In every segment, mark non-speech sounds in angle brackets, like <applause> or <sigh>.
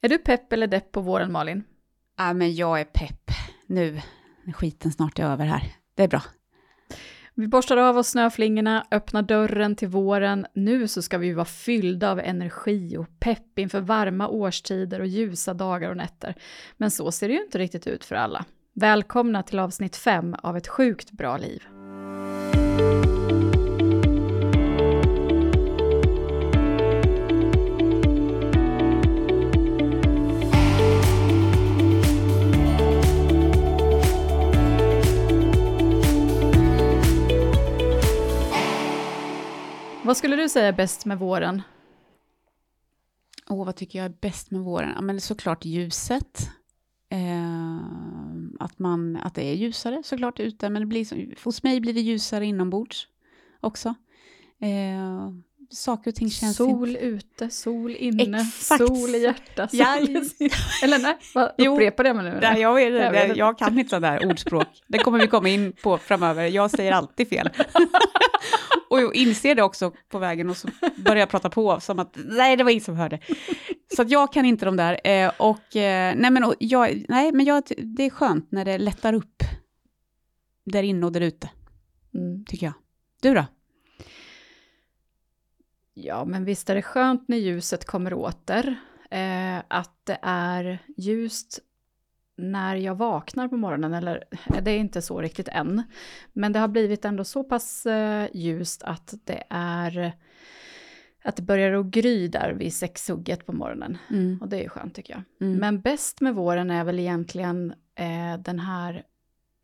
Är du pepp eller depp på våren, Malin? Ja, men jag är pepp. Nu är skiten snart är över här. Det är bra. Vi borstar av oss snöflingorna, öppnar dörren till våren. Nu så ska vi vara fyllda av energi och pepp inför varma årstider och ljusa dagar och nätter. Men så ser det ju inte riktigt ut för alla. Välkomna till avsnitt 5 av Ett sjukt bra liv. Vad skulle du säga är bäst med våren? Åh, vad tycker jag är bäst med våren? Ja, men såklart ljuset. Eh, att, man, att det är ljusare såklart ute, men det blir, hos mig blir det ljusare inombords också. Eh, saker och ting känns... Sol inte... ute, sol inne, Exakt. sol i hjärtat. Ja. <laughs> Eller nej, vad, upprepa det nu. Nej, jag, vet, Jag jag, jag, kan inte sådana där ordspråk. Det kommer vi komma in på framöver. Jag säger alltid fel. <laughs> och jag inser det också på vägen och så börjar jag prata på som att nej, det var ingen som hörde. Så att jag kan inte de där. Eh, och, eh, nej, men, och jag, nej, men jag, det är skönt när det lättar upp där inne och där ute, Mm. tycker jag. Du då? Ja, men visst är det skönt när ljuset kommer åter. Eh, att det är ljust när jag vaknar på morgonen, eller eh, det är inte så riktigt än. Men det har blivit ändå så pass eh, ljust att det är att det börjar att gry där vid sexhugget på morgonen. Mm. Och det är ju skönt tycker jag. Mm. Men bäst med våren är väl egentligen eh, den här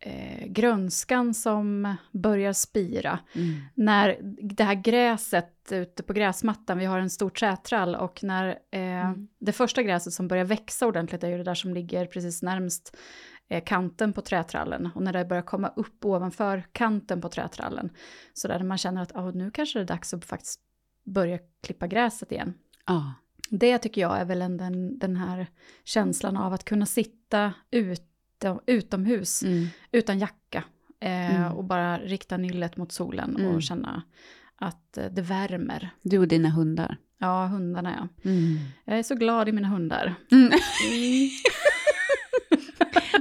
eh, grönskan som börjar spira. Mm. När det här gräset ute på gräsmattan, vi har en stor trätrall och när eh, Mm. det första gräset som börjar växa ordentligt är ju det där som ligger precis närmst eh, kanten på trätrallen. Och när det börjar komma upp ovanför kanten på trätrallen, så där man känner att ah, nu kanske det är dags att faktiskt börja klippa gräset igen. Ja. Det tycker jag är väl en, den, den här känslan av att kunna sitta utom, utomhus Mm. utan jacka eh, Mm. och bara rikta nyllet mot solen Mm. och känna att eh, det värmer. Du och dina hundar. Ja, hundarna ja. Mm. Jag är så glad i mina hundar. Mm.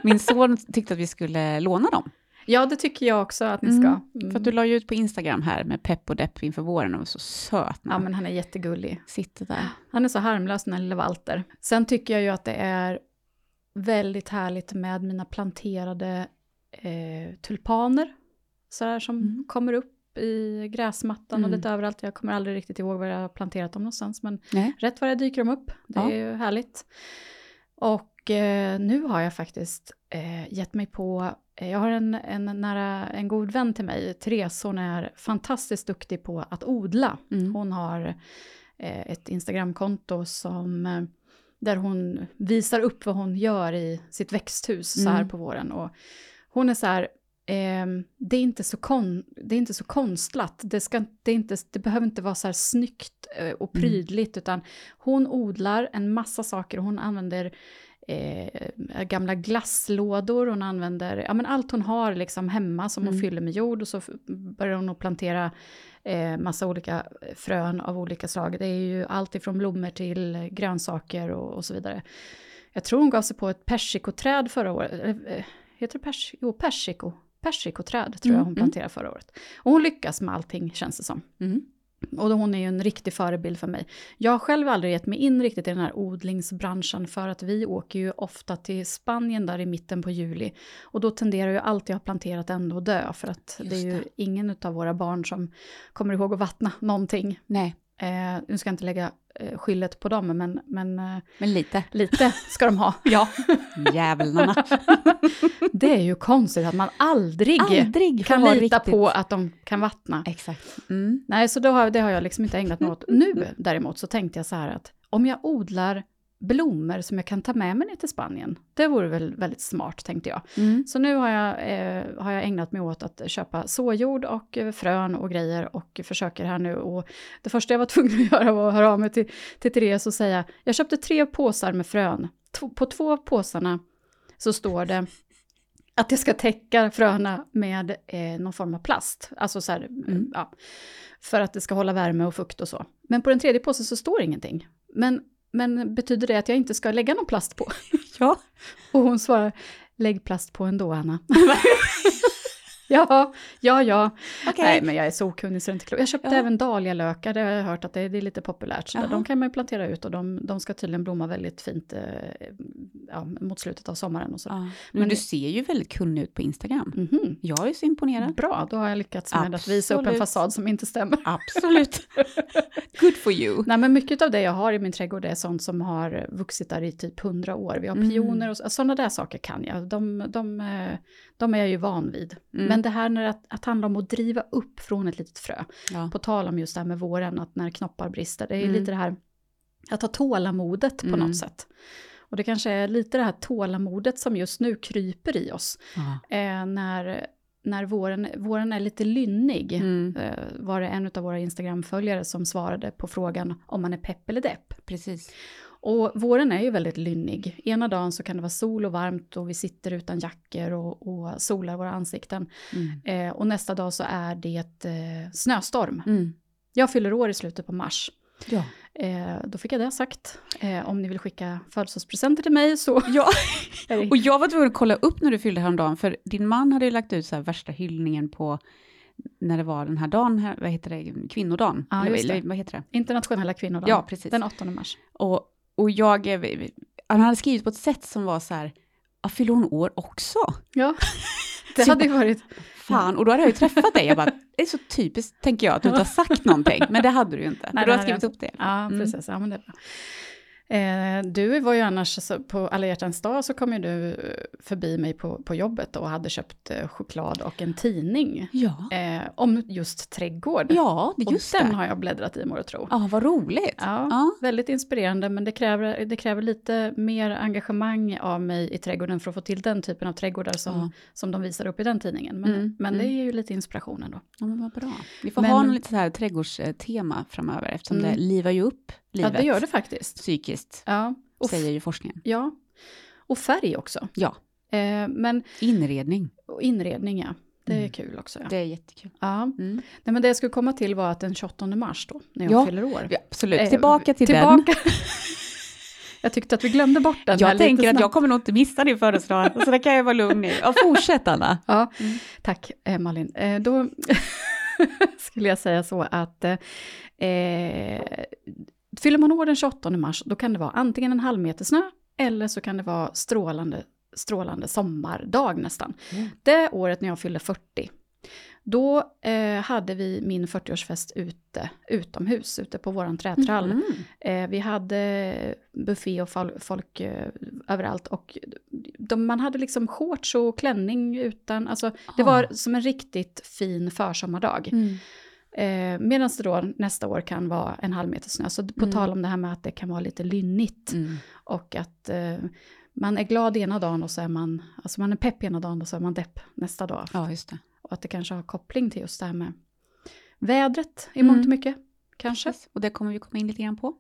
Min son tyckte att vi skulle låna dem. Ja, det tycker jag också att ni Mm, ska. Mm. För att du la ju ut på Instagram här med pepp och depp inför våren och så söt. Ja, men han är jättegullig. Sitter där. Han är så harmlös, den här lilla Walter. Sen tycker jag ju att det är väldigt härligt med mina planterade eh, tulpaner. Sådär som Mm. kommer upp i gräsmattan och Mm. lite överallt. Jag kommer aldrig riktigt ihåg var jag har planterat dem någonstans, men Nej. rätt vad det dyker de upp. Det Ja. är ju härligt. Och eh, nu har jag faktiskt eh, gett mig på, eh, jag har en, en, nära, en god vän till mig, Therese, hon är fantastiskt duktig på att odla. Mm. Hon har eh, ett Instagramkonto som, eh, där hon visar upp vad hon gör i sitt växthus så här Mm. på våren. Och hon är så här, ehm, det, är inte så kon, det är inte så konstlat, det, ska, det, är inte, det behöver inte vara så här snyggt eh, och Mm. prydligt, utan hon odlar en massa saker och hon använder eh, gamla glasslådor, hon använder ja, men allt hon har liksom hemma som hon Mm. fyller med jord och så börjar hon att plantera eh, massa olika frön av olika slag. Det är ju allt ifrån blommor till grönsaker och, och så vidare. Jag tror hon gav sig på ett persikoträd förra året. Eh, Heter det pers jo, persiko? Persikoträd tror jag Mm, hon mm. planterade förra året. Och hon lyckas med allting känns det som. Mm. Och då hon är ju en riktig förebild för mig. Jag har själv aldrig gett mig in riktigt i den här odlingsbranschen för att vi åker ju ofta till Spanien där i mitten på juli. Och då tenderar ju allt jag har planterat ändå att dö för att det är Just ju det. ingen av våra barn som kommer ihåg att vattna någonting. Nej, Eh, nu ska jag inte lägga eh, skyllet på dem men, men eh, men lite. lite ska de ha. <laughs> Ja. Jävlarna. <laughs> Det är ju konstigt att man aldrig, Aldrig kan lita riktigt- på att de kan vattna. Exakt. Mm. Nej, så då har, det har jag liksom inte ägnat mig åt. Nu däremot så tänkte jag så här att om jag odlar blommor som jag kan ta med mig ner till Spanien, det vore väl väldigt smart tänkte jag. Mm. Så nu har jag, eh, har jag ägnat mig åt att köpa såjord och eh, frön och grejer och försöker här nu. Och det första jag var <laughs> tvungen att göra var att höra av mig till, till Therese och säga, jag köpte tre påsar med frön. T- på två av påsarna så står det att jag ska täcka fröna med eh, någon form av plast. Alltså så här, Mm. ja, för att det ska hålla värme och fukt och så. Men på den tredje påsen så står ingenting. Men men betyder det att jag inte ska lägga någon plast på? Ja. Och hon svarar, lägg plast på ändå Anna. <laughs> <laughs> ja, ja, ja. Okej. Nej, men jag är så okunnig så det är inte klokt. Jag köpte Ja. även dahlialökar, det har jag hört att det, det är lite populärt. Så de kan man ju plantera ut och de, de ska tydligen blomma väldigt fint eh, ja, mot slutet av sommaren och så. Ja. Men, Men du ser ju väldigt kunnig ut på Instagram. Mhm. Jag är så imponerad. Bra, då har jag lyckats med att visa upp en Absolut. fasad som inte stämmer. Absolut. <laughs> Good for you. Nej, men mycket av det jag har i min trädgård är sånt som har vuxit där i typ hundra år. Vi har Mm. pioner och så- sådana där saker kan jag. De, de, eh, de är jag ju van vid. Mm. Men det här när att, att handla om att driva upp från ett litet frö. Ja. På tal om just det här med våren, att när knoppar brister. Det är Mm. lite det här att ha tålamodet på Mm. något sätt. Och det kanske är lite det här tålamodet som just nu kryper i oss. Ja. Eh, när när våren, våren är lite lynnig. Mm. Eh, var det en av våra Instagram-följare som svarade på frågan om man är pepp eller depp. Precis. Och våren är ju väldigt lynnig. Ena dagen så kan det vara sol och varmt och vi sitter utan jackor och, och solar våra ansikten. Mm. Eh, och nästa dag så är det eh, snöstorm. Mm. Jag fyller år i slutet på mars. Ja. Eh, då fick jag det sagt. Eh, om ni vill skicka födelsedagspresenter till mig så ja. <laughs> Och jag var tvungen att kolla upp när du fyllde häromdagen, för din man hade ju lagt ut så värsta hyllningen på när det var den här dagen, här, vad heter det, kvinnodagen? Ja, eller vad heter det? internationella kvinnodagen. Ja, precis. Den 8 mars. Och, och jag, han hade skrivit på ett sätt som var så här, ja, fyller hon år också? Ja, <laughs> det hade ju varit... Fan, och då hade jag ju träffat dig, jag bara, det är så typiskt, tänker jag, att du inte har sagt någonting, men det hade du ju inte, Nej, för du har skrivit upp det. Ja, Mm. precis. Ja, men det är bra. Eh, du var ju annars, på alla hjärtans dag så kom ju du eh, förbi mig på, på jobbet och hade köpt eh, choklad och en tidning Ja, eh, om just trädgård. ja det är och just den det. har jag bläddrat i må jag tro. Ja, vad roligt. Ja, Ja. väldigt inspirerande men det kräver, det kräver lite mer engagemang av mig i trädgården för att få till den typen av trädgårdar som, Ja. som de visar upp i den tidningen. Men, Mm, men det mm. är ju lite inspiration ändå. Ja, men vad bra. Vi får Men- ha något lite så här trädgårdstema framöver, eftersom Mm. det livar ju upp livet Ja, det gör det faktiskt. psykiskt, Ja, och, säger ju forskningen. ja. och färg också. Ja, Eh, men inredning. och inredning, ja. Det är Mm. kul också. Ja. Det är jättekul. Ja. Mm. Nej, men det jag skulle komma till var att den 28 mars då, när jag Ja, fyller år. Ja, absolut, Eh, tillbaka till den. tillbaka. <laughs> jag tyckte att vi glömde bort den här Jag lite tänker att jag kommer nog inte missa din födelsedag, så det kan jag vara lugn i. Ja, fortsätt Anna. <laughs> Ja, Mm. tack eh, Malin. Eh, då <laughs> skulle jag säga så att eh, fyller man år den 28 mars, då kan det vara antingen en halv meter snö, eller så kan det vara strålande, strålande sommardag nästan. Mm. Det året när jag fyllde 40, då eh, hade vi min 40-årsfest ute, utomhus, ute på våran trätrall. Mm. Eh, vi hade buffé och fol- folk eh, överallt och de, man hade liksom shorts och klänning utan, alltså det Ah. var som en riktigt fin försommardag. Mm. Eh, Medan det då nästa år kan vara en halv meter snö. Så på Mm. tal om det här med att det kan vara lite lynnigt Mm. och att eh, man är glad ena dagen och så är man, alltså man är pepp ena dagen och så är man depp nästa dag. Ja, just det. Och att det kanske har koppling till just det här med vädret i Mm. mångt och mycket. Kanske. Precis. Och det kommer vi komma in lite grann på.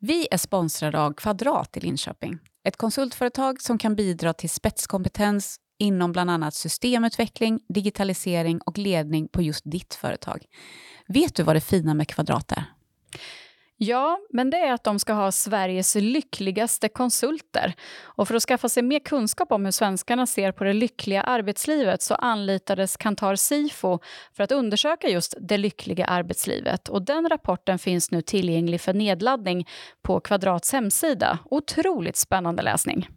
Vi är sponsrade av Kvadrat i Linköping. Ett konsultföretag som kan bidra till spetskompetens inom bland annat systemutveckling, digitalisering och ledning på just ditt företag. Vet du vad det fina med Kvadrat är? Ja, men det är att de ska ha Sveriges lyckligaste konsulter. Och för att skaffa sig mer kunskap om hur svenskarna ser på det lyckliga arbetslivet så anlitades Kantar Sifo för att undersöka just det lyckliga arbetslivet. Och den rapporten finns nu tillgänglig för nedladdning på Kvadrats hemsida. Otroligt spännande läsning.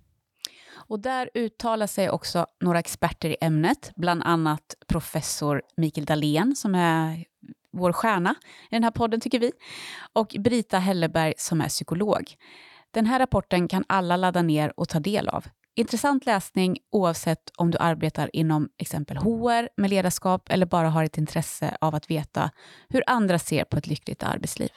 Och där uttalar sig också några experter i ämnet, bland annat professor Mikael Dahlén som är vår stjärna i den här podden tycker vi, och Brita Helleberg som är psykolog. Den här rapporten kan alla ladda ner och ta del av. Intressant läsning oavsett om du arbetar inom exempel HR med ledarskap eller bara har ett intresse av att veta hur andra ser på ett lyckligt arbetsliv.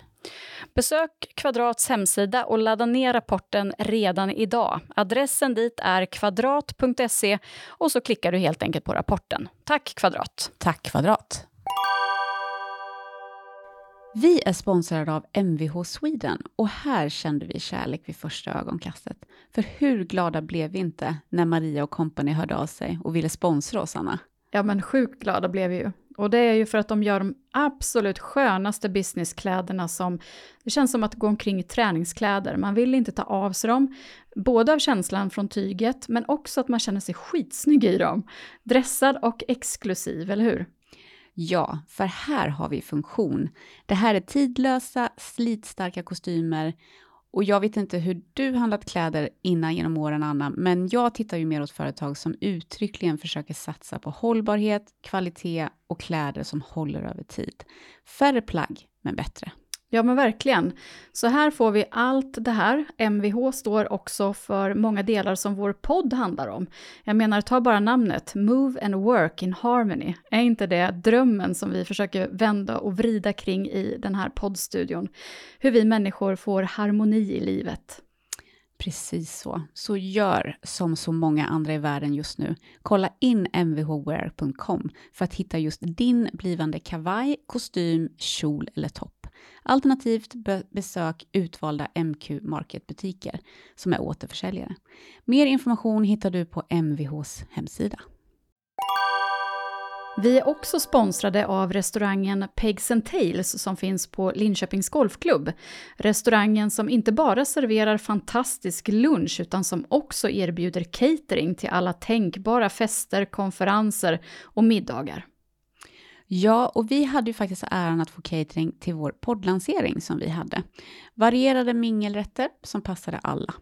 Besök Kvadrats hemsida och ladda ner rapporten redan idag. Adressen dit är kvadrat.se och så klickar du helt enkelt på rapporten. Tack Kvadrat! Tack Kvadrat! Vi är sponsrade av Mvh Sweden och här kände vi kärlek vid första ögonkastet. För hur glada blev vi inte när Maria och kompani hörde av sig och ville sponsra oss, Anna? Ja men sjukt glada blev vi ju. Och det är ju för att de gör de absolut skönaste businesskläderna som, det känns som att gå omkring i träningskläder. Man vill inte ta av sig dem, både av känslan från tyget, men också att man känner sig skitsnygg i dem. Dressad och exklusiv, eller hur? Ja, för här har vi funktion. Det här är tidlösa, slitstarka kostymer och jag vet inte hur du handlat kläder innan genom åren, Anna, men jag tittar ju mer åt företag som uttryckligen försöker satsa på hållbarhet, kvalitet och kläder som håller över tid. Färre plagg, men bättre. Ja men verkligen. Så här får vi allt det här. Mvh står också för många delar som vår podd handlar om. Jag menar, ta bara namnet, Move and Work in Harmony. Är inte det drömmen som vi försöker vända och vrida kring i den här poddstudion? Hur vi människor får harmoni i livet. Precis så. Så gör som så många andra i världen just nu. Kolla in mvhwear.com för att hitta just din blivande kavaj, kostym, kjol eller topp. Alternativt besök utvalda MQ Market-butiker som är återförsäljare. Mer information hittar du på MVHs hemsida. Vi är också sponsrade av restaurangen Pegs and Tails som finns på Linköpings Golfklubb. Restaurangen som inte bara serverar fantastisk lunch utan som också erbjuder catering till alla tänkbara fester, konferenser och middagar. Ja, och vi hade ju faktiskt äran att få catering till vår poddlansering som vi hade. Varierade mingelrätter som passade alla.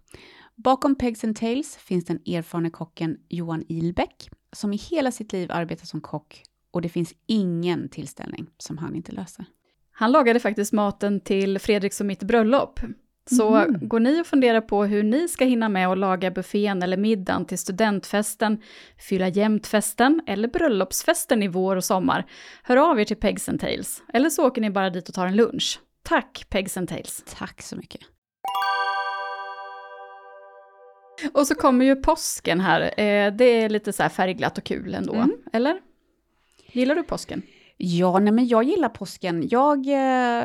Bakom Pegs and Tales finns den erfarne kocken Johan Ilbeck som i hela sitt liv arbetar som kock och det finns ingen tillställning som han inte löser. Han lagade faktiskt maten till Fredriks och mitt bröllop. Så mm. går ni och funderar på hur ni ska hinna med att laga buffén eller middagen till studentfesten, fylla jämtfesten eller bröllopsfesten i vår och sommar, hör av er till Pegs and Tales. Eller så åker ni bara dit och tar en lunch. Tack Pegs and Tales. Tack så mycket. Och så kommer ju påsken här. Eh, det är lite så här färgglatt och kul ändå, mm. eller? Gillar du påsken? Ja, nej men jag gillar påsken. Jag, eh,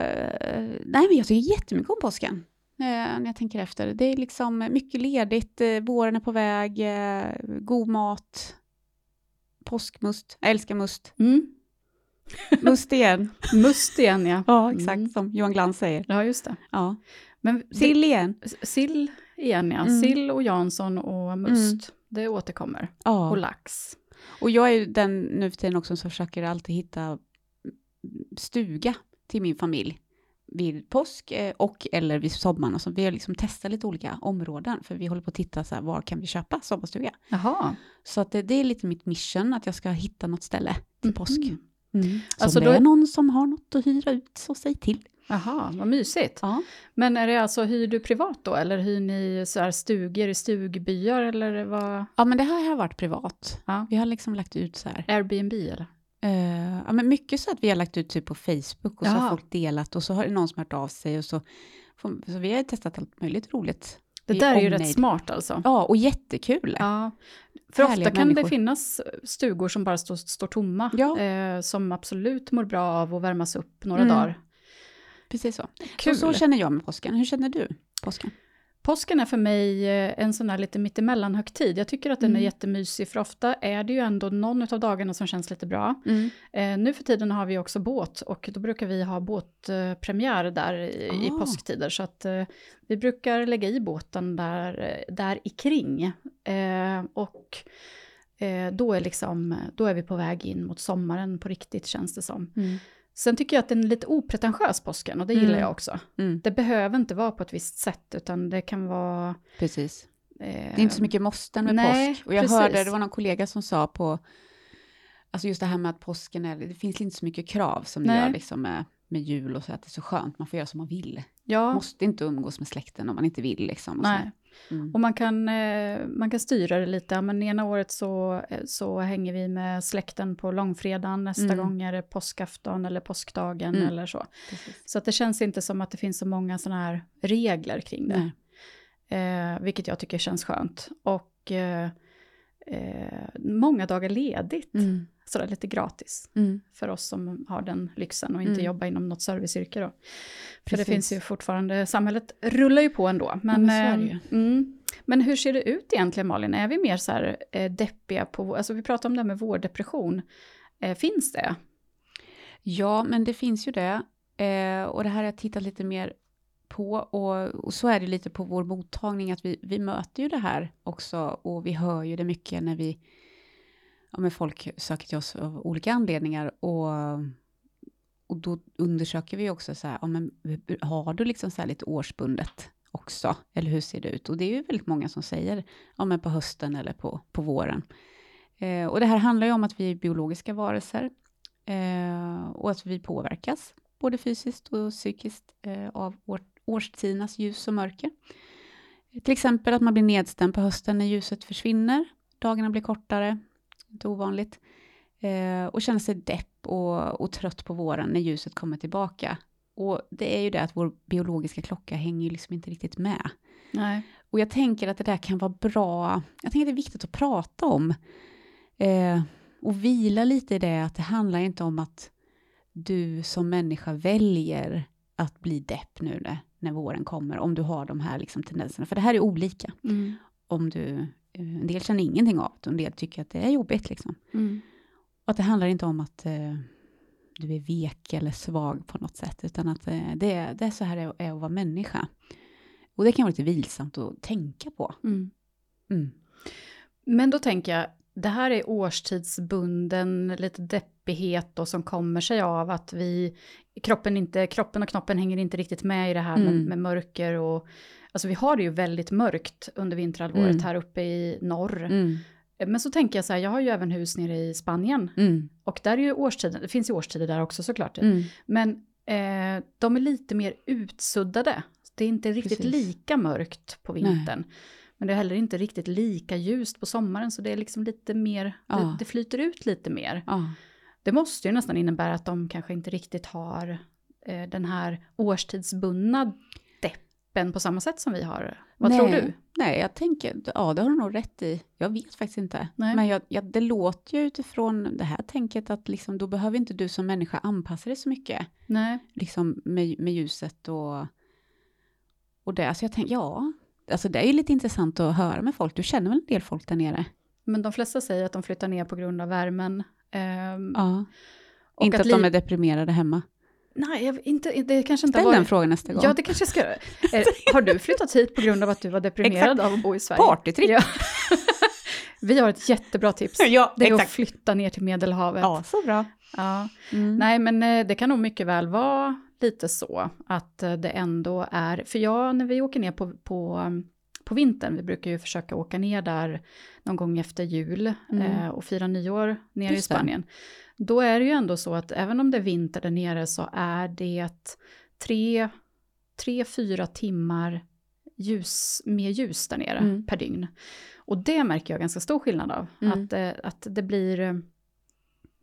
nej men jag tycker jättemycket om påsken. Eh, när jag tänker efter. Det är liksom mycket ledigt, eh, våren är på väg, eh, god mat, påskmust, jag älskar must. Mm. <laughs> Must igen. must igen, ja. Ja, exakt mm. som Johan Glans säger. Ja, just det. Ja. Men sill igen. Sill igen, ja. Mm. Sill och Jansson och must. Mm. Det återkommer. Ja. Och lax. Och jag är ju den nu för tiden också som försöker alltid hitta stuga till min familj vid påsk eh, och eller vid sommaren. Och så vi har liksom testat lite olika områden, för vi håller på att titta så här, var kan vi köpa sommarstuga? Jaha. Så att det, det, är lite mitt mission, att jag ska hitta något ställe till påsk. Mm. Mm. Så alltså om det är någon som har något att hyra ut, så säg till. Jaha, vad mysigt. Ja. Men är det alltså, hyr du privat då, eller hyr ni så här stugor i stugbyar, eller vad? Ja, men det här har varit privat. Ja. Vi har liksom lagt ut så här. Airbnb, eller? Uh, ja, men mycket så att vi har lagt ut typ på Facebook, och Jaha. så har folk delat, och så har det någon som hört av sig, och så, så vi har testat allt möjligt roligt. Det där är ju rätt smart alltså. Ja, och jättekul. Ja. För Härliga ofta kan människor. det finnas stugor som bara står, står tomma, ja. eh, som absolut mår bra av att värmas upp några mm. dagar. Precis så. Kul. Så, så känner jag med påsken. Hur känner du påsken? Påsken är för mig eh, en sån här lite mittemellan-högtid. Jag tycker att den mm. är jättemysig, för ofta är det ju ändå någon av dagarna som känns lite bra. Mm. Eh, nu för tiden har vi också båt, och då brukar vi ha båtpremiär där i, oh. i ah. påsktider. Så att eh, vi brukar lägga i båten där, där i kring. Eh, och eh, då, är liksom, då är vi på väg in mot sommaren på riktigt, känns det som. Mm. Sen tycker jag att den är lite opretentiös påsken och det gillar mm. jag också. Mm. Det behöver inte vara på ett visst sätt utan det kan vara... Precis. Eh, det är inte så mycket måsten med nej, påsk. Och jag precis. hörde, det var någon kollega som sa på, alltså just det här med att påsken är, det finns inte så mycket krav som det gör liksom med, med jul och så, att det är så skönt, man får göra som man vill. Ja. Måste inte umgås med släkten om man inte vill liksom. nej. Mm. Och man kan, eh, man kan styra det lite, men ena året så, eh, så hänger vi med släkten på långfredagen, nästa mm. gång är det påskafton eller påskdagen mm. eller så. Precis. Så att det känns inte som att det finns så många sådana här regler kring det. Eh, vilket jag tycker känns skönt. Och eh, eh många dagar ledigt. Mm sådär lite gratis. Mm. För oss som har den lyxen och inte mm. jobbar inom något serviceyrke då. För Precis. det finns ju fortfarande, samhället rullar ju på ändå. Men, men, mm, men hur ser det ut egentligen Malin? Är vi mer så här eh, deppiga på, alltså vi pratar om det här med vårdepression. Eh, finns det? Ja, men det finns ju det. Eh, och det här har jag tittat lite mer på. Och, och, så är det lite på vår mottagning, att vi, vi möter ju det här också. Och vi hör ju det mycket när vi, ja men folk söker till oss av olika anledningar. Och, och då undersöker vi också så här, ja men har du liksom så här lite årsbundet också? Eller hur ser det ut? Och det är ju väldigt många som säger, ja men på hösten eller på, på våren. Eh, och det här handlar ju om att vi är biologiska varelser. Eh, och att vi påverkas, både fysiskt och psykiskt, eh, av vårt årstidernas ljus och mörker. Till exempel att man blir nedstämd på hösten när ljuset försvinner, dagarna blir kortare, inte ovanligt, eh, och känner sig depp och, och, trött på våren när ljuset kommer tillbaka. Och det är ju det att vår biologiska klocka hänger liksom inte riktigt med. Nej. Och jag tänker att det där kan vara bra, jag tänker att det är viktigt att prata om. Eh, och vila lite i det, att det handlar inte om att du som människa väljer att bli depp nu när, när våren kommer, om du har de här liksom tendenserna. För det här är olika. Mm. Om du, eh, en del känner ingenting av det, och en del tycker att det är jobbigt. Liksom. Mm. Och att det handlar inte om att eh, du är vek eller svag på något sätt, utan att eh, det, är, det är så här det är att vara människa. Och det kan vara lite vilsamt att tänka på. Mm. Mm. Men då tänker jag, det här är årstidsbunden lite deppighet då som kommer sig av att vi, kroppen, inte, kroppen och knoppen hänger inte riktigt med i det här Mm. med, med mörker och, alltså vi har det ju väldigt mörkt under vinterhalvåret Mm. här uppe i norr. Mm. Men så tänker jag så här, jag har ju även hus nere i Spanien Mm. och där är ju årstiden, det finns ju årstider där också såklart. Mm. Men eh, de är lite mer utsuddade. Det är inte riktigt Precis. lika mörkt på vintern. Men det är heller inte riktigt lika ljust på sommaren, så det är liksom lite mer, Ja. det, det flyter ut lite mer. Ja. Det måste ju nästan innebära att de kanske inte riktigt har eh, den här årstidsbundna deppen på samma sätt som vi har. Vad Nej. tror du? Nej, jag tänker, ja det har du nog rätt i. Jag vet faktiskt inte. Nej. Men jag, jag, det låter ju utifrån det här tänket att liksom, då behöver inte du som människa anpassa dig så mycket. Nej. Liksom med, med ljuset och, och det. Så jag tänker, ja, alltså det är ju lite intressant att höra med folk. Du känner väl en del folk där nere? Men de flesta säger att de flyttar ner på grund av värmen. Ehm, Ja. inte att att de är deprimerade hemma. Nej, inte, det kanske inte Ställ den frågan nästa gång. Ja, det kanske jag ska göra. Eh, har du flyttat hit på grund av att du var deprimerad av att bo i Sverige? Partytripp. Ja. <laughs> Vi har ett jättebra tips. <laughs> Ja, Det är att exakt. flytta ner till Medelhavet. Ja, så bra. Ja. Mm. Nej, men eh, det kan nog mycket väl vara lite så att eh, det ändå är, för jag när vi åker ner på, på, um, på vintern, vi brukar ju försöka åka ner där någon gång efter jul Mm. eh, och fira nyår nere i Just det. Spanien. Då är det ju ändå så att även om det är vinter där nere så är det tre, tre fyra timmar ljus, mer ljus där nere Mm. per dygn. Och det märker jag ganska stor skillnad av. Mm. Att, eh, att det blir eh,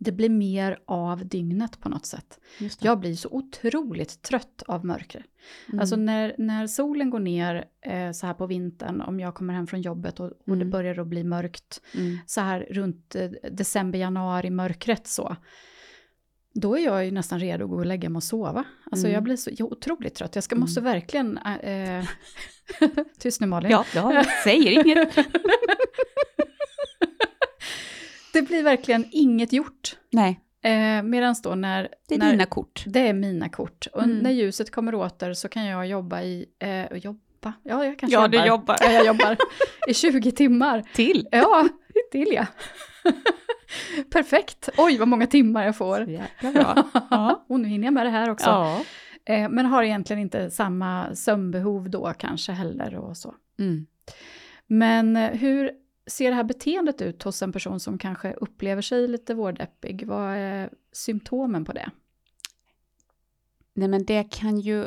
det blir mer av dygnet på något sätt. Det. Jag blir så otroligt trött av mörker. Mm. Alltså när, när solen går ner eh, så här på vintern, om jag kommer hem från jobbet och, och det Mm. börjar att bli mörkt, Mm. så här runt eh, december, januari, mörkret så. Då är jag ju nästan redo att gå och lägga mig och sova. Alltså Mm. jag blir så jag otroligt trött. Jag ska, Mm. måste verkligen... Eh, <laughs> tyst nu Malin. Ja, ja, säger inget. <laughs> Det blir verkligen inget gjort. Nej, Eh, Medan då när... det är när, dina kort. Det är mina kort. Och Mm. när ljuset kommer åter så kan jag jobba i... Eh, och jobba? Ja, jag kanske Ja, jobbar. du jobbar. Ja, jag jobbar i 20 timmar. Till. Ja, till ja. <laughs> Perfekt. Oj, vad många timmar jag får. Jäkla bra. Ja. <laughs> och nu hinner jag med det här också. ja. Eh, men har egentligen inte samma sömnbehov då kanske heller och så. Mm. Men eh, hur ser det här beteendet ut hos en person som kanske upplever sig lite vårdeppig? Vad är symptomen på det? Nej, men det kan ju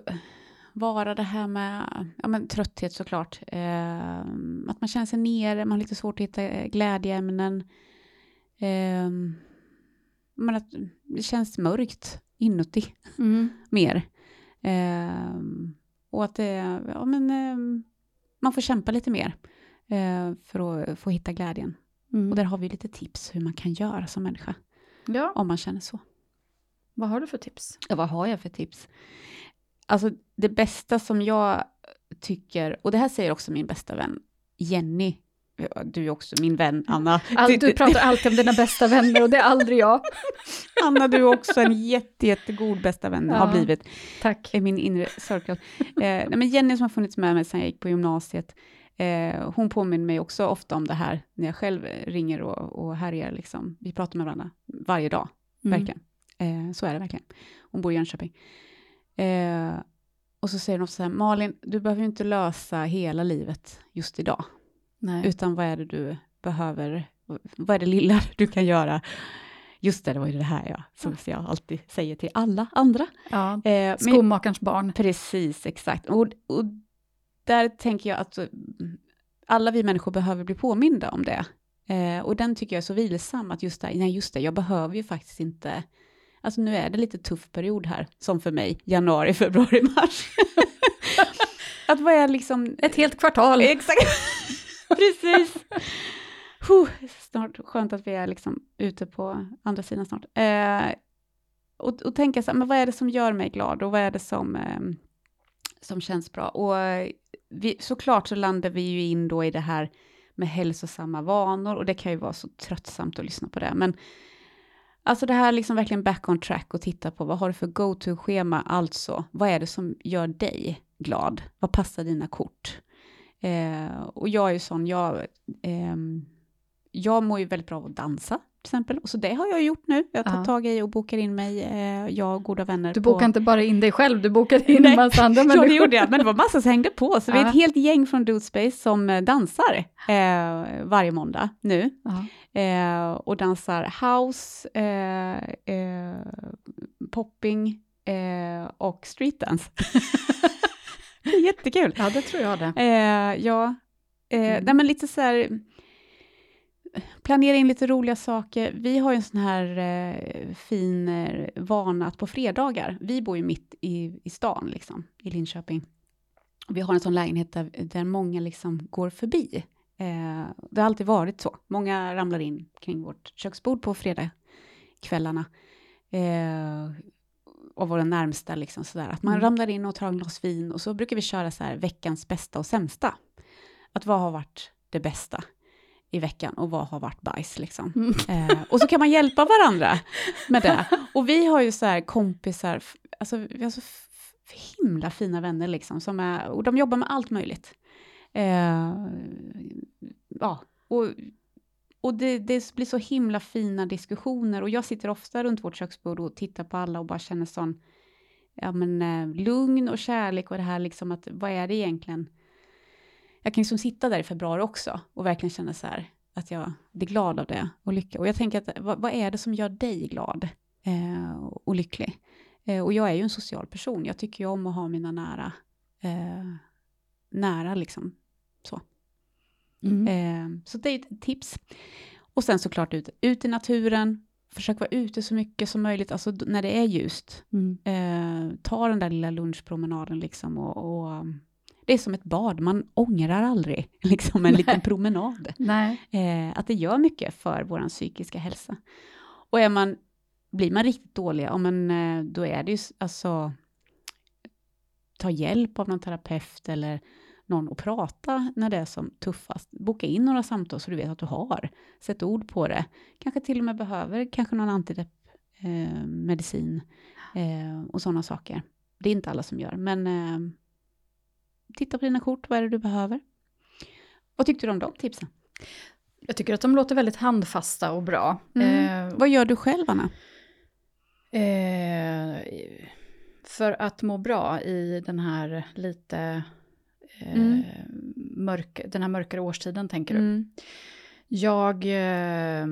vara det här med ja, men trötthet såklart. Eh, att man känner sig nere, man har lite svårt att hitta eh, glädjeämnen. Eh, men att det känns mörkt inuti <laughs> mer. Eh, och att det, ja, men, eh, man får kämpa lite mer för att få hitta glädjen. Mm. Och där har vi lite tips hur man kan göra som människa, Ja, om man känner så. vad har du för tips? Ja, vad har jag för tips? Alltså det bästa som jag tycker, och det här säger också min bästa vän Jenny, du är också min vän, Anna. All, du pratar alltid om dina bästa vänner och det är aldrig jag. <laughs> Anna, du är också en jätte, jättegod bästa vän, ja, har blivit. Tack. I min inre circle. Eh, nej, men Jenny som har funnits med mig sedan jag gick på gymnasiet, eh, hon påminner mig också ofta om det här när jag själv ringer och, och härjar. Liksom. Vi pratar med varandra varje dag, mm. verkligen. Eh, så är det verkligen. Hon bor i Jönköping. Eh, och så säger hon så här, Malin, du behöver ju inte lösa hela livet just idag. Nej. Utan vad är det du behöver, vad är det lilla <laughs> du kan göra? Just det, det var ju det här ja, som jag alltid säger till alla andra. Ja, eh, skomakarens barn. Precis, exakt. Och, och där tänker jag att alla vi människor behöver bli påminda om det. Eh, och den tycker jag är så vilsam, att just det, nej just det, jag behöver ju faktiskt inte Alltså nu är det lite tuff period här, som för mig, januari, <laughs> februari, mars. <laughs> att vad är liksom... Ett helt kvartal. Exakt, <laughs> precis. Huh, snart skönt att vi är liksom ute på andra sidan snart. Eh, och, och tänka så här, men vad är det som gör mig glad och vad är det som, eh, som känns bra? Och eh, vi, såklart så landar vi ju in då i det här med hälsosamma vanor och det kan ju vara så tröttsamt att lyssna på det, men Alltså det här liksom verkligen back on track och titta på vad har du för go-to-schema, alltså vad är det som gör dig glad? Vad passar dina kort? Eh, och jag är ju sån, jag, eh, jag mår ju väldigt bra av att dansa exempel. Och så det har jag gjort nu. Jag tar tag i och bokar in mig, eh, jag och goda vänner. Du bokar på... inte bara in dig själv, du bokade in <laughs> en massa andra människor. <laughs> Ja, det gjorde jag, men det var massa som hängde på. Så vi är ett helt gäng från Dude Space som eh, dansar eh, varje måndag nu. Eh, och dansar house, eh, eh, popping och streetdance. <laughs> det är jättekul. Ja, det tror jag det. ja, mm. nej, men lite så här planera in lite roliga saker. Vi har ju en sån här eh, fin eh, vana att på fredagar, vi bor ju mitt i, i stan, liksom, i Linköping. Vi har en sån lägenhet där, där många liksom går förbi. Eh, det har alltid varit så. Många ramlar in kring vårt köksbord på fredagskvällarna. Eh, och våra närmsta, liksom sådär. Att man mm. ramlar in och tar en glas vin och så brukar vi köra så här veckans bästa och sämsta. Att vad har varit det bästa? I veckan och vad har varit bajs liksom. Mm. Eh, och så kan man hjälpa varandra med det. Och vi har ju så här kompisar, alltså vi har så himla fina vänner liksom, som är, och de jobbar med allt möjligt. Eh, ja, och, och det, det, blir så himla fina diskussioner och jag sitter ofta runt vårt köksbord och tittar på alla och bara känner sån, ja men eh, lugn och kärlek och det här liksom att vad är det egentligen jag kan liksom sitta där i februari också och verkligen känna så här, att jag blir glad av det och lycka. Och jag tänker att vad, vad är det som gör dig glad eh, och lycklig? Eh, och jag är ju en social person, jag tycker ju om att ha mina nära, eh, nära liksom så. Mm. Eh, så det är ett tips. Och sen såklart ut, ut i naturen, försök vara ute så mycket som möjligt, alltså när det är ljust. Mm. Eh, ta den där lilla lunchpromenaden liksom och, och det är som ett bad, man ångrar aldrig <laughs> liksom en Nej. liten promenad. Eh, att det gör mycket för vår psykiska hälsa. Och är man, blir man riktigt dålig, ja, men, eh, då är det ju alltså ta hjälp av någon terapeut eller någon att prata när det är som tuffast. Boka in några samtal så du vet att du har. Sätt ord på det. Kanske till och med behöver kanske någon antidepp eh, medicin eh, och sådana saker. Det är inte alla som gör, men eh, titta på dina kort, vad är det du behöver? Vad tyckte du om de tipsen? Jag tycker att de låter väldigt handfasta och bra. Mm. Eh, vad gör du själv, Anna? Eh, för att må bra i den här lite eh, mm. mörk, den här mörkare årstiden, tänker du? Mm. Jag, eh,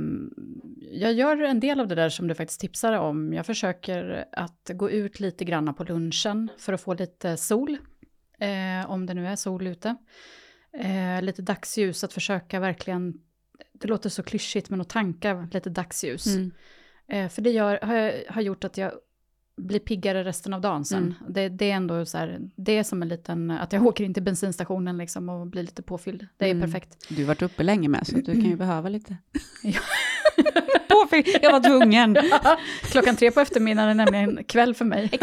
jag gör en del av det där som du faktiskt tipsade om. Jag försöker att gå ut lite granna på lunchen för att få lite sol eh, om det nu är sol ute. Eh, lite dagsljus, att försöka verkligen, det låter så klyschigt, men att tanka lite dagsljus. Mm. Eh, för det gör, har, har, gjort att jag blir piggare resten av dagen sen. Mm. Det, det, är ändå så här, det är som en liten, att jag <laughs> åker in till bensinstationen liksom och blir lite påfylld. Det är mm. perfekt. Du har varit uppe länge med, så du kan ju <clears throat> behöva lite. <laughs> påfylld, jag var tvungen. <laughs> Klockan tre på eftermiddagen är nämligen kväll för mig.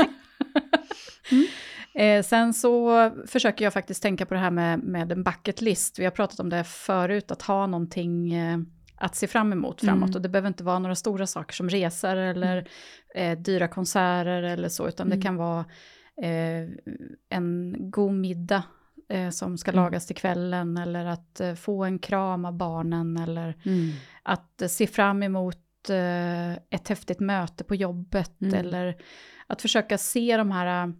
Mm. Eh, sen så försöker jag faktiskt tänka på det här med, med en bucket list. Vi har pratat om det förut, att ha någonting eh, att se fram emot framåt. Mm. Och det behöver inte vara några stora saker som resor eller eh, dyra konserter eller så, utan Mm. det kan vara eh, en god middag eh, som ska Mm. lagas till kvällen eller att eh, få en kram av barnen eller Mm. att se fram emot ett häftigt möte på jobbet Mm. eller att försöka se de här,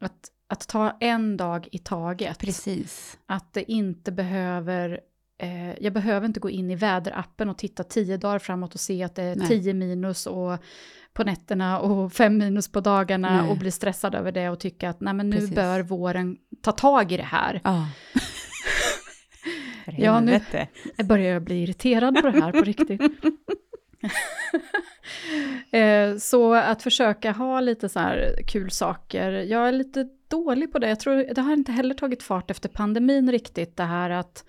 att, att ta en dag i taget. Precis. Att det inte behöver, eh, jag behöver inte gå in i väderappen och titta tio dagar framåt och se att det är Nej. tio minus och på nätterna och <laughs> fem minus på dagarna Nej. och bli stressad över det och tycka att nej men nu Precis. bör våren ta tag i det här. Ja. För <laughs> Ja, nu- helvete. Jag börjar bli irriterad på det här på riktigt. <laughs> <laughs> Eh, så att försöka ha lite så här kul saker. Jag är lite dålig på det. Jag tror det har inte heller tagit fart efter pandemin riktigt. Det här att,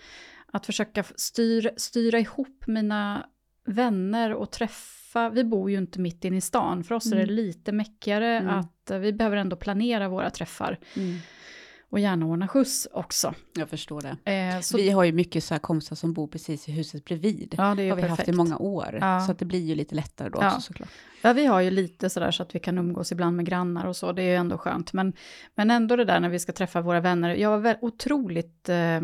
att försöka styr, styra ihop mina vänner och träffa. Vi bor ju inte mitt inne i stan. För oss är det Mm. lite mäckigare Mm. att eh, vi behöver ändå planera våra träffar. Mm. Och gärna ordna skjuts också. Jag förstår det. Eh, så, Vi har ju mycket så här kompisar som bor precis i huset bredvid. ja, det är ju har vi perfekt. haft i många år. Ja. Så att det blir ju lite lättare då Ja. också såklart. Ja, vi har ju lite sådär så att vi kan umgås ibland med grannar och så, det är ju ändå skönt. Men, men ändå det där när vi ska träffa våra vänner, jag var otroligt eh,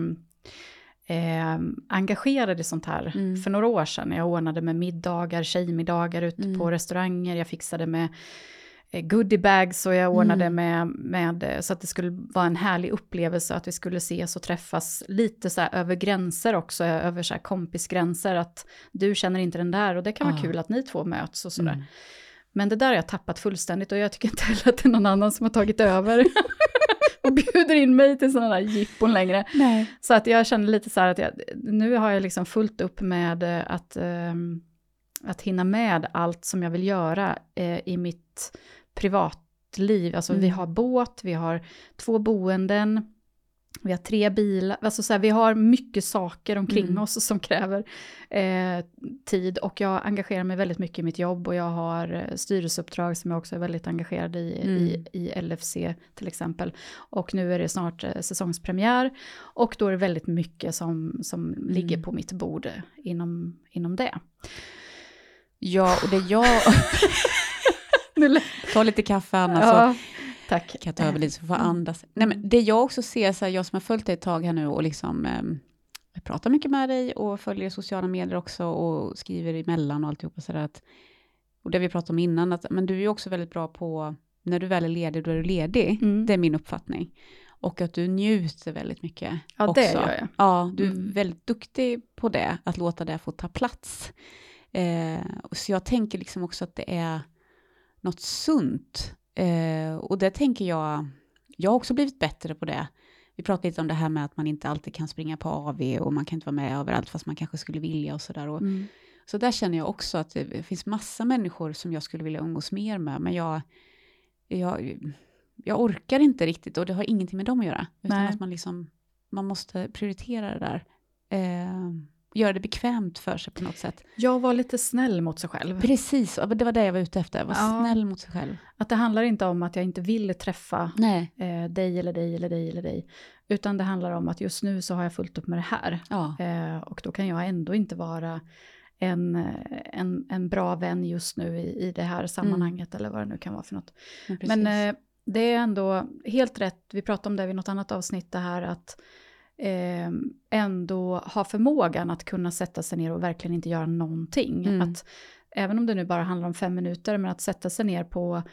eh, engagerad i sånt här Mm. för några år sedan. Jag ordnade med middagar, tjejmiddagar ute Mm. på restauranger, jag fixade med goodiebags och jag ordnade Mm. med, med eh, så att det skulle vara en härlig upplevelse, att vi skulle ses och träffas lite så här över gränser också, över så här kompisgränser, att du känner inte den där och det kan vara kul att ni två möts och sådär. Mm. Men det där har jag tappat fullständigt och jag tycker inte heller att det är någon annan som har tagit över <laughs> och bjuder in mig till sådana där jippon längre. Nej. Så att jag känner lite så här att jag, nu har jag liksom fullt upp med eh, att, ehm, att hinna med allt som jag vill göra eh, i mitt privatliv. Alltså vi Mm. har båt, vi har två boenden, vi har tre bilar, alltså så här, vi har mycket saker omkring Mm. oss som kräver eh, tid och jag engagerar mig väldigt mycket i mitt jobb och jag har eh, styrelseuppdrag som jag också är väldigt engagerad i, i, Mm. i LFC till exempel. Och nu är det snart eh, säsongspremiär och då är det väldigt mycket som, som ligger Mm. på mitt bord eh, inom, inom det. Ja, och det jag... <laughs> Ta lite kaffe Anna, så ja, tack. kan jag ta över lite så får andas. Nej, men det jag också ser, så här, jag som har följt dig ett tag här nu och liksom ehm, jag pratar mycket med dig och följer sociala medier också och skriver emellan och alltihopa sådär att, och det vi pratade om innan, att men du är också väldigt bra på, när du väl är ledig, då är du ledig. Mm. Det är min uppfattning. Och att du njuter väldigt mycket Ja, också. det gör jag. Ja, du är Mm. väldigt duktig på det, att låta det få ta plats. Eh, så jag tänker liksom också att det är något sunt. Eh, och det tänker jag, jag har också blivit bättre på det. Vi pratade lite om det här med att man inte alltid kan springa på AV och man kan inte vara med överallt fast man kanske skulle vilja och sådär. Och, Mm. Så där känner jag också att det finns massa människor som jag skulle vilja umgås mer med, men jag, jag, jag orkar inte riktigt och det har ingenting med dem att göra. Utan Nej. att man, liksom, man måste prioritera det där. Eh, göra det bekvämt för sig på något sätt. Jag var lite snäll mot sig själv. Precis, det var det jag var ute efter. Var Ja. snäll mot sig själv. Att det handlar inte om att jag inte vill träffa eh, dig eller dig eller dig eller dig. Utan det handlar om att just nu så har jag fullt upp med det här. Ja. Eh, och då kan jag ändå inte vara en, eh, en, en bra vän just nu i, i det här sammanhanget eller vad det nu kan vara för något. Men, precis. Men eh, det är ändå helt rätt, vi pratade om det vid något annat avsnitt, det här att eh, ändå ha förmågan att kunna sätta sig ner och verkligen inte göra någonting. Mm. Att, även om det nu bara handlar om fem minuter, men att sätta sig ner på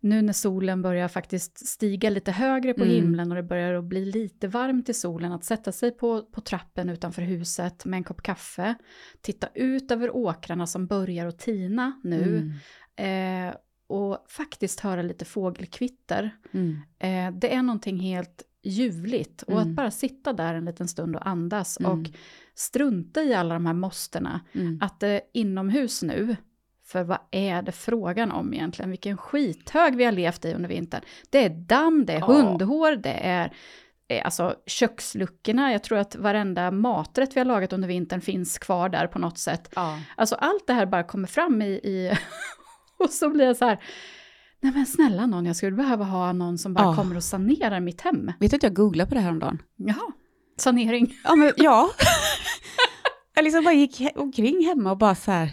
nu när solen börjar faktiskt stiga lite högre på Mm. himlen och det börjar att bli lite varmt i solen, att sätta sig på, på trappen utanför huset med en kopp kaffe, titta ut över åkrarna som börjar att tina nu, Mm. eh, och faktiskt höra lite fågelkvitter. Mm. Eh, det är någonting helt ljuvligt och Mm. att bara sitta där en liten stund och andas Mm. och strunta i alla de här måstena. Mm. Att det är inomhus nu, för vad är det frågan om egentligen? Vilken skithög vi har levt i under vintern. Det är damm, det är Ja. hundhår, det är eh, alltså köksluckorna. Jag tror att varenda maträtt vi har lagat under vintern finns kvar där på något sätt. Ja. Alltså allt det här bara kommer fram i, i <laughs> och så blir jag så här, Nej men snälla någon, jag skulle behöva ha någon som bara Ja. kommer och sanerar mitt hem. Vet du att jag googlade på det här om dagen? Jaha, sanering. Ja, men ja. <laughs> jag liksom bara gick omkring hemma och bara så här,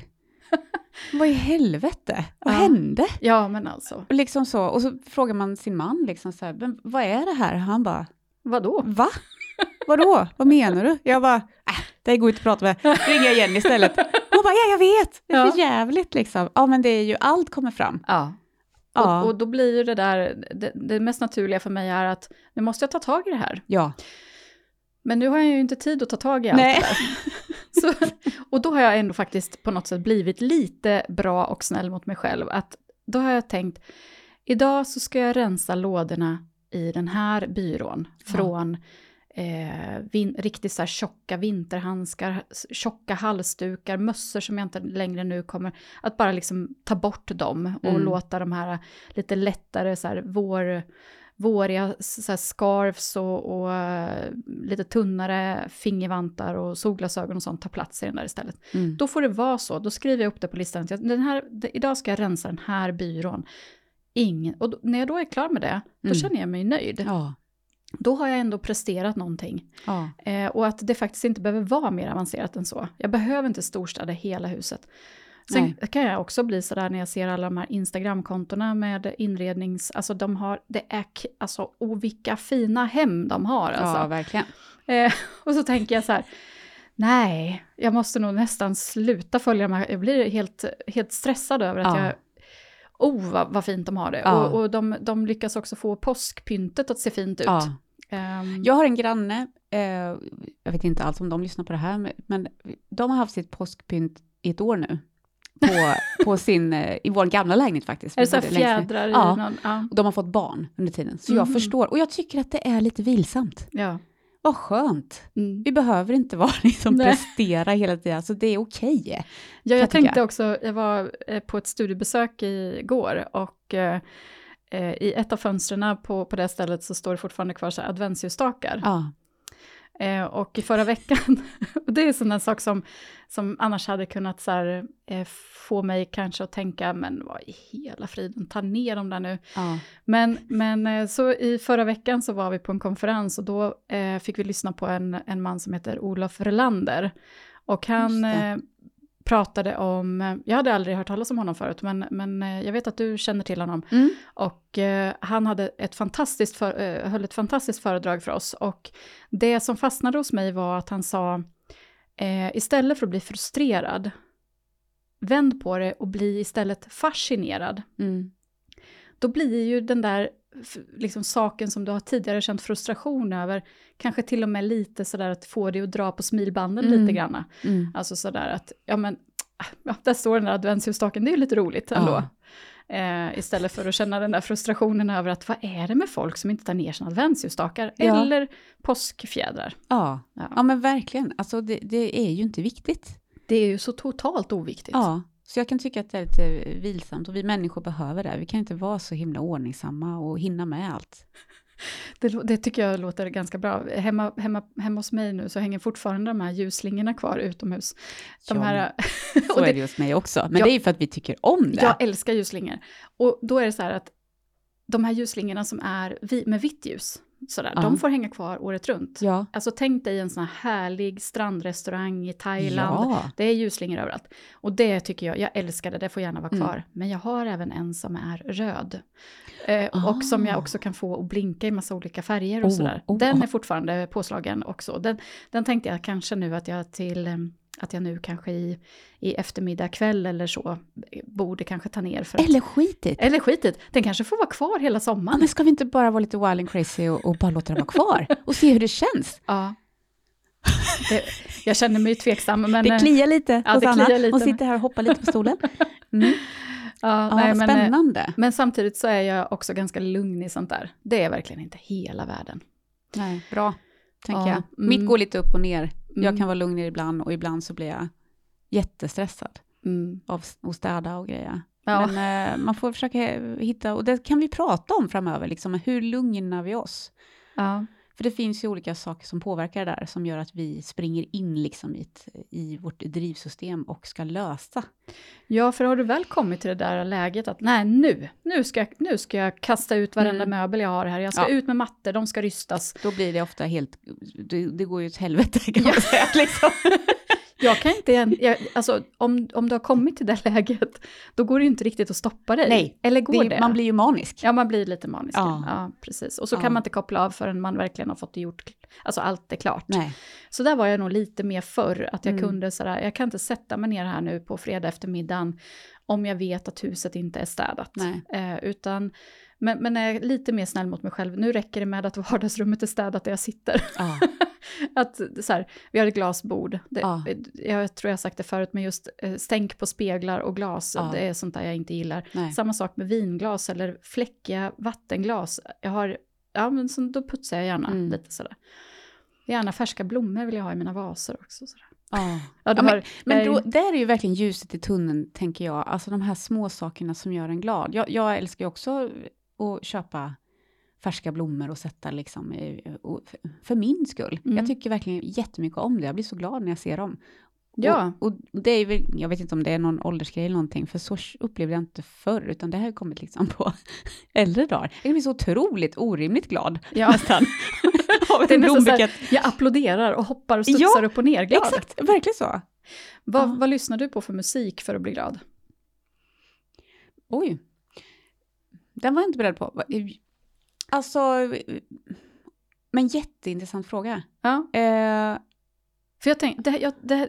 vad i helvete, vad Ja. hände? Ja men alltså, Och liksom så, och så frågar man sin man liksom så här, men vad är det här? Han bara, vadå? va? Vadå? Vad menar du? Jag bara, äh, det går inte att prata med, <laughs> ringer jag igen istället. Hon bara, ja jag vet, det är för jävligt liksom. Ja men det är ju, allt kommer fram. Ja. Ja, Och, och då blir ju det där, det, det mest naturliga för mig är att nu måste jag ta tag i det här. ja. Men nu har jag ju inte tid att ta tag i allt Nej. det där. <laughs> Så, och då har jag ändå faktiskt på något sätt blivit lite bra och snäll mot mig själv. Att då har jag tänkt, idag så ska jag rensa lådorna i den här byrån Ja. Eh, vin, riktigt så här tjocka vinterhandskar, tjocka halsdukar, mössor som jag inte längre nu kommer, att bara liksom ta bort dem och Mm. låta de här lite lättare så här vår, våriga så här scarfs och, och eh, lite tunnare fingervantar och solglasögon och sånt ta plats i den där istället. Mm. Då får det vara så, då skriver jag upp det på listan. Den här, idag ska jag rensa den här byrån. Ingen, och då, när jag då är klar med det, då Mm. känner jag mig nöjd. Ja. Då har jag ändå presterat någonting. Ja. Eh, och att det faktiskt inte behöver vara mer avancerat än så. Jag behöver inte storstäda hela huset. Sen Nej. kan jag också bli sådär när jag ser alla de här Instagramkontona med inrednings... Alltså de har, det är, alltså, och vilka fina hem de har alltså. ja, verkligen. Eh, <laughs> och så tänker jag så här, nej, jag måste nog nästan sluta följa de här, jag blir helt, helt stressad över att Ja. jag, oh vad, vad fint de har det. Ja. Och, och de, de lyckas också få påskpyntet att se fint ut. Ja. Ehm, Jag har en granne, eh, jag vet inte alls om de lyssnar på det här, men- de har haft sitt påskpynt i ett år nu. På, <laughs> på sin, eh, i vår gamla lägenhet faktiskt. är det så fjädrar i Ja. någon, ja, Och de har fått barn under tiden, så jag Mhm. förstår. Och jag tycker att det är lite vilsamt. ja. Vad skönt. Mm. Vi behöver inte vara <laughs> liksom Nej. prestera hela tiden, alltså det är okej. Ja, jag jag tänkte också, jag var eh, på ett studiebesök igår och eh, eh, i ett av fönstren på, på det stället så står det fortfarande kvar så adventsljusstakar. Ja. Eh, och i förra veckan, <laughs> och det är sån där sak som, som annars hade kunnat så här, eh, få mig kanske att tänka, men vad i hela friden, ta ner dem där nu. Ja. Men, men eh, så i förra veckan så var vi på en konferens och då eh, fick vi lyssna på en, en man som heter Olof Relander. Och han pratade om, jag hade aldrig hört talas om honom förut, men, men eh, jag vet att du känner till honom. Mm. Och eh, han hade ett fantastiskt för, eh, höll ett fantastiskt föredrag för oss. Och det som fastnade hos mig var att han sa, eh, istället för att bli frustrerad, vänd på det och bli istället fascinerad. Mm. Då blir ju den där liksom, saken som du har tidigare känt frustration över, kanske till och med lite sådär att få dig att dra på smilbanden Mm. lite granna. Mm. Alltså sådär att, ja men, ja, där står den där adventsljusstaken, det är ju lite roligt ändå. Ja. Eh, istället för att känna den där frustrationen över att vad är det med folk som inte tar ner sina adventsljusstakar? Ja. Eller påskfjädrar. Ja. Ja. ja, men verkligen. Alltså det, det är ju inte viktigt. Det är ju så totalt oviktigt. Ja, så jag kan tycka att det är lite vilsamt och vi människor behöver det. Vi kan inte vara så himla ordningsamma och hinna med allt. Det, det tycker jag låter ganska bra. Hemma, hemma, hemma hos mig nu så hänger fortfarande de här ljusslingorna kvar utomhus. De Ja, här, <laughs> Så och är det, det hos mig också. Men Ja. det är ju för att vi tycker om det. jag älskar ljusslingor. Och då är det så här att de här ljusslingorna som är vi, med vitt ljus, sådär, Ja. de får hänga kvar året runt. ja. Alltså tänk dig en sån här härlig strandrestaurang i Thailand. Ja. Det är ljusslingor överallt. Och det tycker jag, jag älskar det, det får gärna vara Mm. kvar. Men jag har även en som är röd. Eh, Ah. Och som jag också kan få att blinka i massa olika färger och Oh, sådär. oh, den oh. är fortfarande påslagen också. Den, den tänkte jag kanske nu att jag till, eh, att jag nu kanske i, i eftermiddag kväll eller så eh, borde kanske ta ner för att, Eller skitigt. eller skitigt, den kanske får vara kvar hela Ja, sommaren. men ska vi inte bara vara lite wild and crazy och, och bara låta den vara kvar? Och se hur det känns? Ja. Det, jag känner mig tveksam, men... det eh, kliar lite ja, hos Anna. lite. Hon sitter här och hoppar lite på stolen. Mm. <laughs> ja, Ja, nej, men, eh, spännande. Men samtidigt så är jag också ganska lugn i sånt där. Det är verkligen inte hela världen. Nej, bra, tänker Ja, jag. mm. Mitt går lite upp och ner. Jag Mm. kan vara lugn ibland och ibland så blir jag jättestressad Mm. av att städa och grejer. Ja. Men eh, man får försöka hitta, och det kan vi prata om framöver, liksom, hur lugnar vi oss? Ja. För det finns ju olika saker som påverkar det där, som gör att vi springer in liksom i, ett, i vårt drivsystem och ska lösa. Ja, för har du väl kommit till det där läget att nej, nu, nu ska jag, nu ska jag kasta ut varenda Mm. möbel jag har här, jag ska Ja. ut med mattor, de ska rystas. Då blir det ofta helt, det, det går ju åt helvete kan man säga. Liksom. <laughs> Jag kan inte, jag, alltså om, om du har kommit till det läget, då går det ju inte riktigt att stoppa dig. Nej, Eller går Det, det? man blir ju manisk. Ja, man blir lite manisk. Ja. Ja. precis. Och så Ja. kan man inte koppla av förrän man verkligen har fått det gjort, alltså allt är klart. Nej. Så där var jag nog lite mer förr, att jag Mm. kunde sådär, jag kan inte sätta mig ner här nu på fredag eftermiddagen om jag vet att huset inte är städat. Eh, utan, men, men är lite mer snäll mot mig själv. Nu räcker det med att vardagsrummet är städat där jag sitter. Ja. <laughs> att så här, vi har ett glasbord. Det, Ja. Jag tror jag har sagt det förut, men just eh, stänk på speglar och glas, Ja. det är sånt där jag inte gillar. Nej. Samma sak med vinglas eller fläckiga vattenglas. Jag har, ja men så, då putsar jag gärna Mm. lite sådär. Gärna färska blommor vill jag ha i mina vaser också. Sådär. Ja. Ja, Ja, men- har, Men då, där är ju verkligen ljuset i tunneln, tänker jag. Alltså de här små sakerna som gör en glad. Jag, jag älskar ju också att köpa färska blommor och sätta liksom, och, för min skull. Mm. Jag tycker verkligen jättemycket om det. Jag blir så glad när jag ser dem. Ja. Och, och det är väl, jag vet inte om det är någon åldersgrej eller någonting, för så upplevde jag inte förr, utan det här har kommit liksom på <laughs> äldre dagar. Jag blir så otroligt orimligt glad ja. nästan. <laughs> Det är en nästan så här, blombukett. jag applåderar och hoppar och studsar Ja, upp och ner glad. Exakt, verkligen så. Vad, Ja. vad lyssnar du på för musik för att bli glad? Oj. Den var jag inte beredd på. Alltså, men jätteintressant fråga. Ja, Eh, för jag tänk, det, jag, det,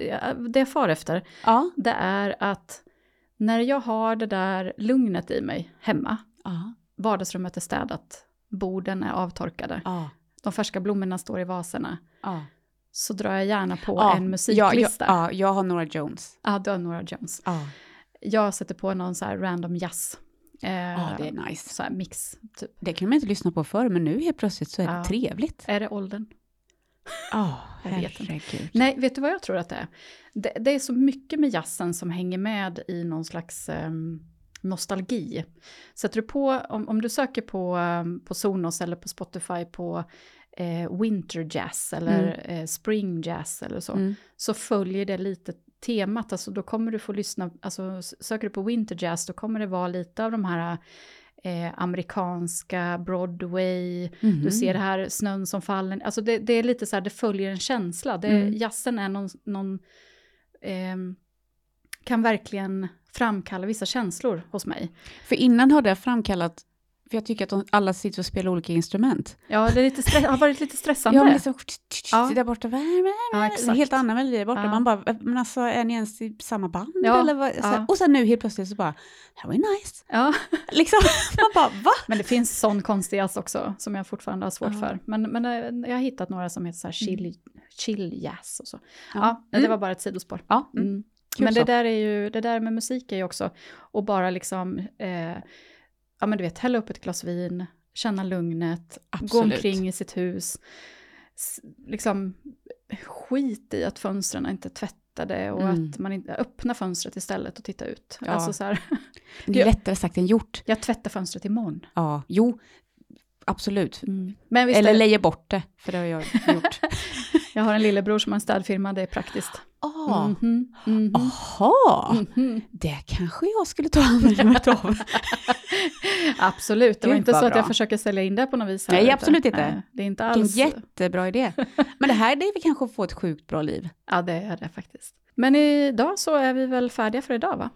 det jag far efter, ja. det är att när jag har det där lugnet i mig hemma, Ja. vardagsrummet är städat, borden är avtorkade, Ja. de färska blommorna står i vaserna, Ja. så drar jag gärna på en musiklista. jag, ja, jag har Nora Jones. Ja, du har Nora Jones. Ja. Jag sätter på någon så här random jazz. Eh, ja, det är nice. Så mix, typ. Det kunde man inte lyssna på förr, men nu helt plötsligt så är det Ja. trevligt. Är det åldern? Ja, <laughs> inte. herregud. Nej, vet du vad jag tror att det är? Det, det är så mycket med jazzen som hänger med i någon slags ehm, nostalgi. Sätter du på, om, om du söker på, ehm, på Sonos eller på Spotify på eh, winter jazz eller eh, spring jazz eller så, Mm. så följer det lite temat, alltså då kommer du få lyssna, alltså söker du på winter jazz då kommer det vara lite av de här eh, amerikanska Broadway, Mhm. du ser det här snön som faller, alltså det, det är lite så här, det följer en känsla, det, Mm. jazzen är någon, någon ehm, kan verkligen framkalla vissa känslor hos mig. För innan har det framkallat, för jag tycker att de, alla sitter och spelar olika instrument. Ja, det är lite har varit lite stressande. Ja, men liksom, Ja. där borta, Ja, exakt. helt annan melodi där borta. Ja. Man bara, men alltså är ni ens i samma band? Ja, Eller vad? Ja. Och sen nu helt plötsligt så bara, var ju nice. Ja. <laughs> Liksom, man bara, va? Men det finns sån konstig jazz också som jag fortfarande har svårt Ja. för. Men, men eh, jag har hittat några som heter så här chill, chill jazz och så. Ja, Ja. det Mm. var bara ett sidospår. Ja, mm. Mm. Men det där är ju, det där med musik är ju också, och bara liksom, eh, ja men du vet, hälla upp ett glas vin, känna lugnet, gå Absolut. omkring i sitt hus, liksom skit i att fönstren inte är tvättade och Mm. att man inte öppnar fönstret istället och titta ut. Ja. Alltså så här, <laughs> Det är lättare sagt än gjort. jag tvättar fönstret imorgon. Ja, jo, absolut. Mm. Eller leja bort det, för det har jag gjort. <laughs> jag har en lillebror som har en städfirma, det är praktiskt. Ah, Mhm, mhm, Aha, mhm. det kanske jag skulle ta användandet av. <laughs> Absolut, det var inte så att jag bra. försöker sälja in det på något vis. här, Nej, absolut inte. nej, Det är inte alls... jättebra idé. Men det här, det är vi kanske att få ett sjukt bra liv. <laughs> Ja, det är det faktiskt. Men idag så är vi väl färdiga för idag, va?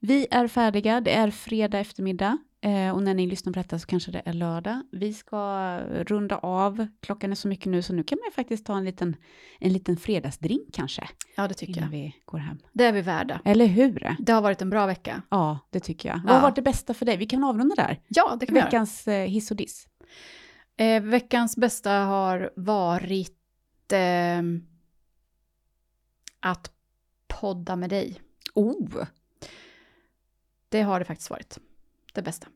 Vi är färdiga, det är fredag eftermiddag. Eh, och när ni lyssnar på detta så kanske det är lördag. Vi ska runda av. Klockan är så mycket nu så nu kan man ju faktiskt ta en liten, en liten fredagsdrink kanske. Ja, det tycker Innan jag. vi går hem. Det är vi värda. Eller hur? Det har varit en bra vecka. Ja, det tycker jag. Ja. Vad har varit det bästa för dig? Vi kan avrunda där. Ja, det kan vi göra. Veckans eh, hiss och diss. Eh, veckans bästa har varit ehm, att podda med dig. Oh, Det har det faktiskt varit. Det bästa.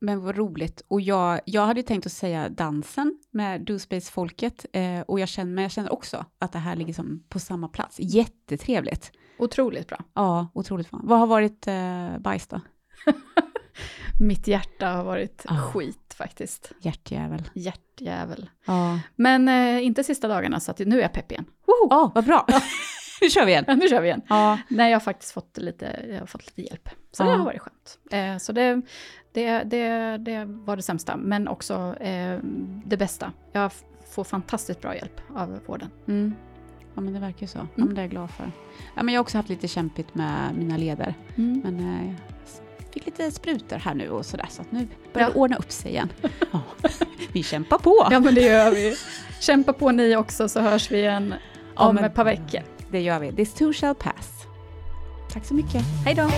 men vad roligt. Och jag, jag hade ju tänkt att säga dansen med Do Space-folket. Eh, och jag känner, men jag känner också att det här ligger som på samma plats. Jättetrevligt. Otroligt bra. Ja, otroligt fan. Vad har varit eh, bajs då? <laughs> Mitt hjärta har varit Ah. skit faktiskt. Hjärtjävel. Hjärtjävel. Ja, Men eh, inte sista dagarna, så att nu är jag pepp igen. Oh, vad bra. <laughs> nu kör vi igen. Ja, nu kör vi igen. Ja, Nej, jag har faktiskt fått lite, jag har fått lite hjälp. Så det Ja. har varit skönt. Eh, så det, det, det, det var det sämsta, men också eh, det bästa. Jag får fantastiskt bra hjälp av vården. mm. ja men det verkar ju så. Ja, men det är jag glad för. Ja, men jag har också haft lite kämpigt med mina leder. Men eh, jag fick lite sprutor här nu och sådär, så att nu börjar Ja. det ordna upp sig igen. <laughs> Ja. Vi kämpar på! Ja, men det gör vi. Kämpa på ni också, så hörs vi igen Ja, om men- ett par veckor. Det gör vi. This too shall pass. Tack så mycket. Hej då!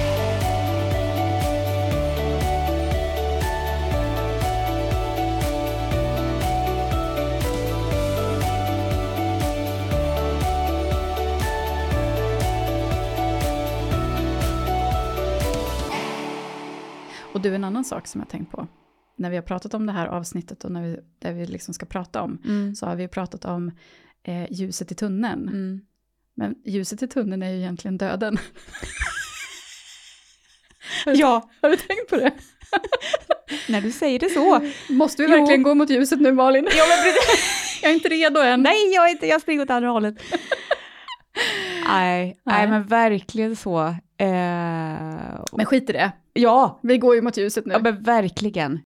Och du, en annan sak som jag tänkt på, när vi har pratat om det här avsnittet och när vi, där vi liksom ska prata om, Mm. så har vi pratat om eh, ljuset i tunneln. Mm. Men ljuset i tunneln är ju egentligen döden. <laughs> Ja, Har du tänkt på det? <laughs> när du säger det så. Måste vi Jo. verkligen gå mot ljuset nu Malin? Ja, men. <laughs> Jag är inte redo än. Nej, jag, är inte, jag springer åt andra hållet. nej, Nej. men verkligen så. Eh, Men skit i det. ja, Vi går ju mot ljuset nu. ja, men verkligen.